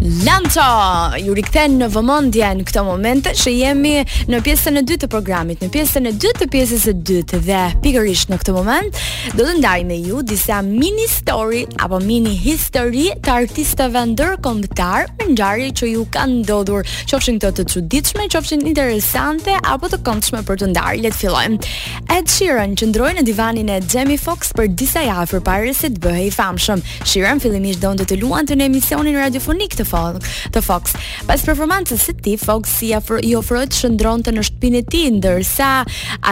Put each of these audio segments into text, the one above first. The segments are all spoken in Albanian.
Lanço, ju rikthej në vëmendje në këtë moment që jemi në pjesën e dytë të programit, në pjesën e dytë të pjesës së dytë dhe pikërisht në këtë moment do të ndaj me ju disa mini story apo mini histori të artistëve ndërkombëtarë me ngjarje që ju kanë ndodhur, qofshin këto të çuditshme, qofshin interesante apo të këndshme për të ndarë. Le të fillojmë. Ed Sheeran qëndroi në divanin e Jamie Foxx për disa javë përpara se të bëhej i famshëm. Sheeran fillimisht donte të luante në emisionin radiofonik të Fox, të Fox. Pas performancës së tij, Fox i ofroi të qëndronte në shtëpinë e tij, ndërsa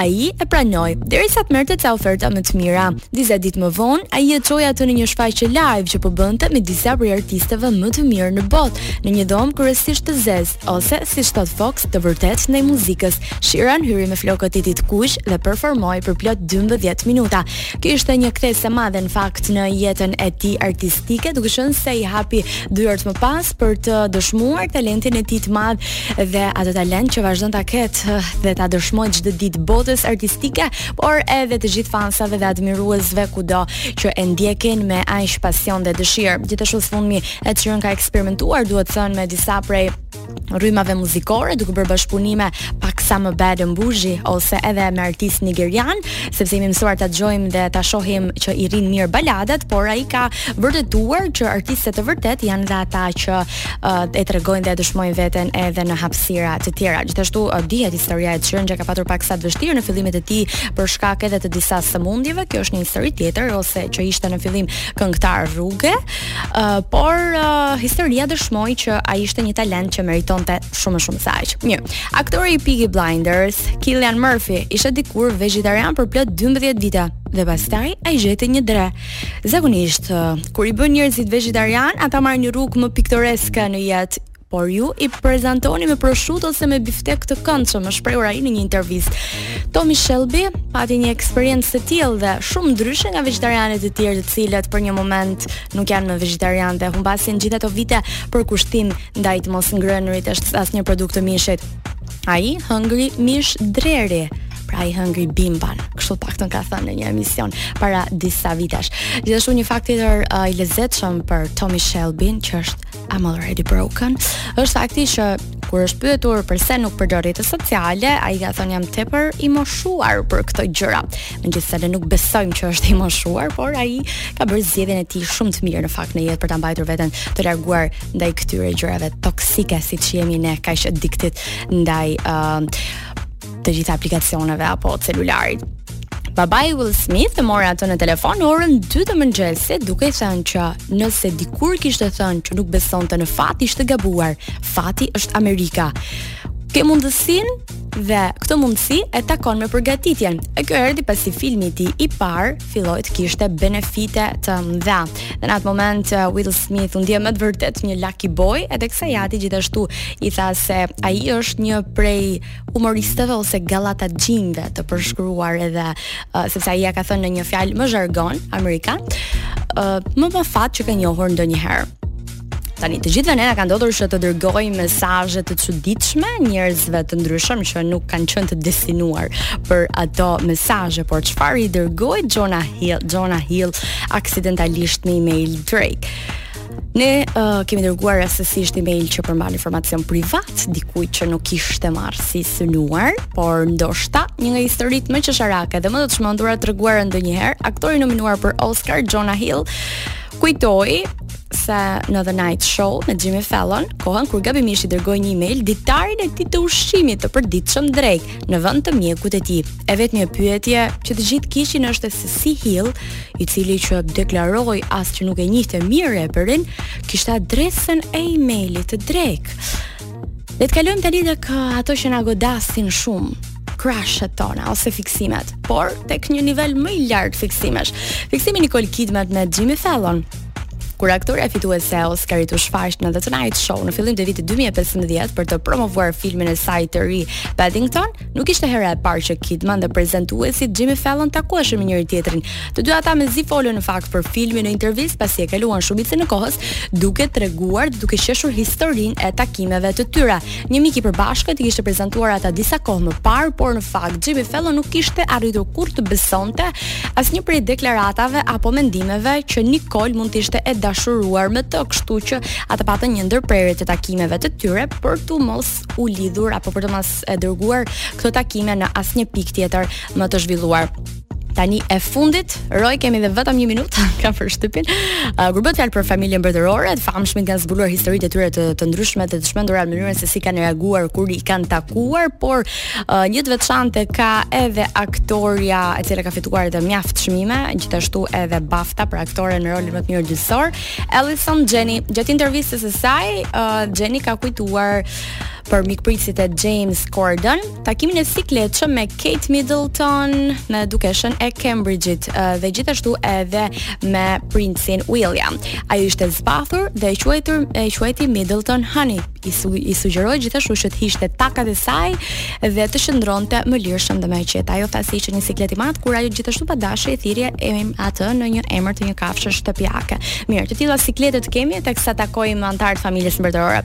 ai e pranoi, derisa të merrte ca oferta më të mira. Disa ditë më vonë, ai e çoi atë në një shfaqje live që po bënte me disa prej artistëve më të mirë në botë, në një dhomë kryesisht të zezë. Ose, siç thotë Fox, të vërtet ndaj muzikës, Sheeran hyri me flokët e tij të kuq dhe performoi për plot 12 minuta. Kjo ishte një kthesë e madhe në fakt në jetën e tij artistike, duke qenë se i hapi dyert më pas për të dëshmuar talentin e tij të madh dhe atë talent që vazhdon ta ketë dhe ta dëshmojë çdo ditë botës artistike, por edhe të gjithë fansave dhe admiruesve kudo që e ndjekin me aq pasion dhe dëshirë. Gjithashtu së fundmi Ed Sheeran ka eksperimentuar, duhet thënë, me disa prej rrymave muzikore duke bërë bashkëpunime paksa më bad and boujee ose edhe me artistë nigerianë sepse jemi mësuar ta dëgjojmë dhe ta shohim që i rrin mirë baladat por ai ka vërtetuar që artistët e vërtetë janë dhe ata që uh, e tregojnë dhe e dëshmojnë veten edhe në hapësira të tjera gjithashtu uh, dihet historia e Sheeran që e ka patur paksa të vështirë në fillimet e tij për shkak edhe të disa sëmundjeve kjo është një histori tjetër ose që ishte në fillim këngëtar rruge Uh, por uh, historia dëshmoi që ai ishte një talent që meritonte shumë më shumë se aq. Mirë. Aktori i Peaky Blinders, Cillian Murphy, ishte dikur vegjetarian për plot 12 vite dhe pastaj ai gjeti një dre. Zakonisht, uh, kur i bën njerëzit vegjetarianë, ata marrin një rrugë më piktoreske në jetë, por ju i prezantoni me proshutë ose me biftek të këndshëm, është shprehur ai në një intervistë. Tommy Shelby pati një eksperiencë të tillë dhe shumë ndryshe nga vegjetarianët e tjerë, të cilët për një moment nuk janë më vegjetarianë dhe humbasin gjithë ato vite përkushtim ndaj të mos ngrënurit as asnjë produkt të mishit. Ai hëngri mish dreri, pra ai hëngri Bambin, kështu të paktën ka thënë në një emision para disa vitesh. Gjithashtu një fakt tjetër uh, i lezetshëm për Tommy Shelby, që është I'm already broken. Është fakti që kur është pyetur përse nuk përdor rrjete sociale, ai ka thënë jam tepër i moshuar për këto gjëra. Megjithëse ne nuk besojmë që është i moshuar, por ai ka bërë zgjedhjen e tij shumë të mirë në fakt në jetë për ta mbajtur veten të larguar ndaj këtyre gjërave toksike siç jemi ne kaq addicted ndaj uh, të gjitha aplikacioneve apo celularit. Babai i Will Smith e mori atë në telefon në orën 2 të mëngjesit, duke i thënë që nëse dikur kishte thënë që nuk besonte në fat, ishte gabuar. Fati është Amerika. Ke mundësinë dhe këtë mundësi e takon me përgatitjen. E kjo erdhi pasi filmi i tij i parë filloi të kishte benefite të mëdha. Dhe në atë moment uh, Will Smith u ndje me të vërtetë një lucky boy, edhe kështu i ati gjithashtu i tha se ai është një prej humoristëve ose gallataxhinjve të përshkruar edhe uh, sepse ai ja ka thënë në një fjalë me zhargon amerikan, uh, më me fat që ka njohur ndonjëherë. Tani të gjithëve ne na ka ndodhur që të dërgojmë mesazhe të çuditshme njerëzve të ndryshëm që nuk kanë qenë të destinuar për ato mesazhe, por çfarë i dërgoi Jonah Hill, Jonah Hill aksidentalisht me email Drake. Ne uh, kemi dërguar rastësisht email që përmban informacion privat dikujt që nuk ishte marrësi i synuar, por ndoshta një nga historitë më qesharake dhe më të çmendura treguara ndonjëherë, aktori i nominuar për Oscar Jonah Hill kujtoi se në Tonight Show me Jimmy Fallon, kohën kur gabimisht i dërgoi një email ditarin e tij të ushqimit të përditshëm Drake në vend të mjekut të tij. E vetmja pyetje që të gjithë kishin është se si Hill, i cili që deklaroi as që nuk e njihte mirë reperin, kishte adresën e emailit të Drake. Dhe të kalojmë tani tek uh, ato që na godasin shumë crushet tona ose fiksimet, por tek një nivel më i lartë fiksimesh. Fiksimi i Nicole Kidman me Jimmy Fallon, Kur aktorja fituese e Oscarit u shfaq në The Tonight Show në fillim të vitit 2015 për të promovuar filmin e saj të ri Paddington, nuk ishte hera e parë që Kidman dhe prezantuesi Jimmy Fallon takoheshin me njëri tjetrin. Të dy ata mezi folën në fakt për filmin në intervistë pasi e kaluan shumicën e kohës duke treguar dhe duke qeshur historinë e takimeve të tyre. Një mik i përbashkët i kishte prezantuar ata disa kohë më parë, por në fakt Jimmy Fallon nuk kishte arritur kurrë të besonte asnjë prej deklaratave apo mendimeve që Nicole mund të ishte e dashuruar me të, kështu që ata patën një ndërprerje të takimeve të tyre për të mos u lidhur apo për të mos e dërguar këto takime në asnjë pikë tjetër më të zhvilluar. tani e fundit, roj kemi dhe vetëm një minutë, ka për shtypin. Uh, kur bëhet fjalë për familjen mbretërore, të famshmit kanë zbuluar historitë e tyre të, të ndryshme të të çmendura në mënyrën se si kanë reaguar kur i kanë takuar, por uh, një të veçantë ka edhe aktorja e cila ka fituar edhe mjaft çmime, gjithashtu edhe BAFTA për aktoren në rolin më të mirë dytësor. Allison Janney, gjatë intervistës së saj, uh, Janney ka kujtuar për mikpritësin e James Corden, takimin e sikletshëm me Kate Middleton me dukeshën e Cambridge-it dhe gjithashtu edhe me princin William. Ajo ishte zbathur dhe e quajtur e quajti Middleton Honey. I, su, i sugjeroi gjithashtu që të hiqte takat e saj dhe të qëndronte më lirshëm dhe më e qetë. Ajo tha se ishte një siklet i madh, kur ajo gjithashtu pa dashje e thirri e atë në një emër të një kafshë shtëpiake. Mirë, të tilla siklete të kemi teksa takojmë anëtarë të familjes mbretërore.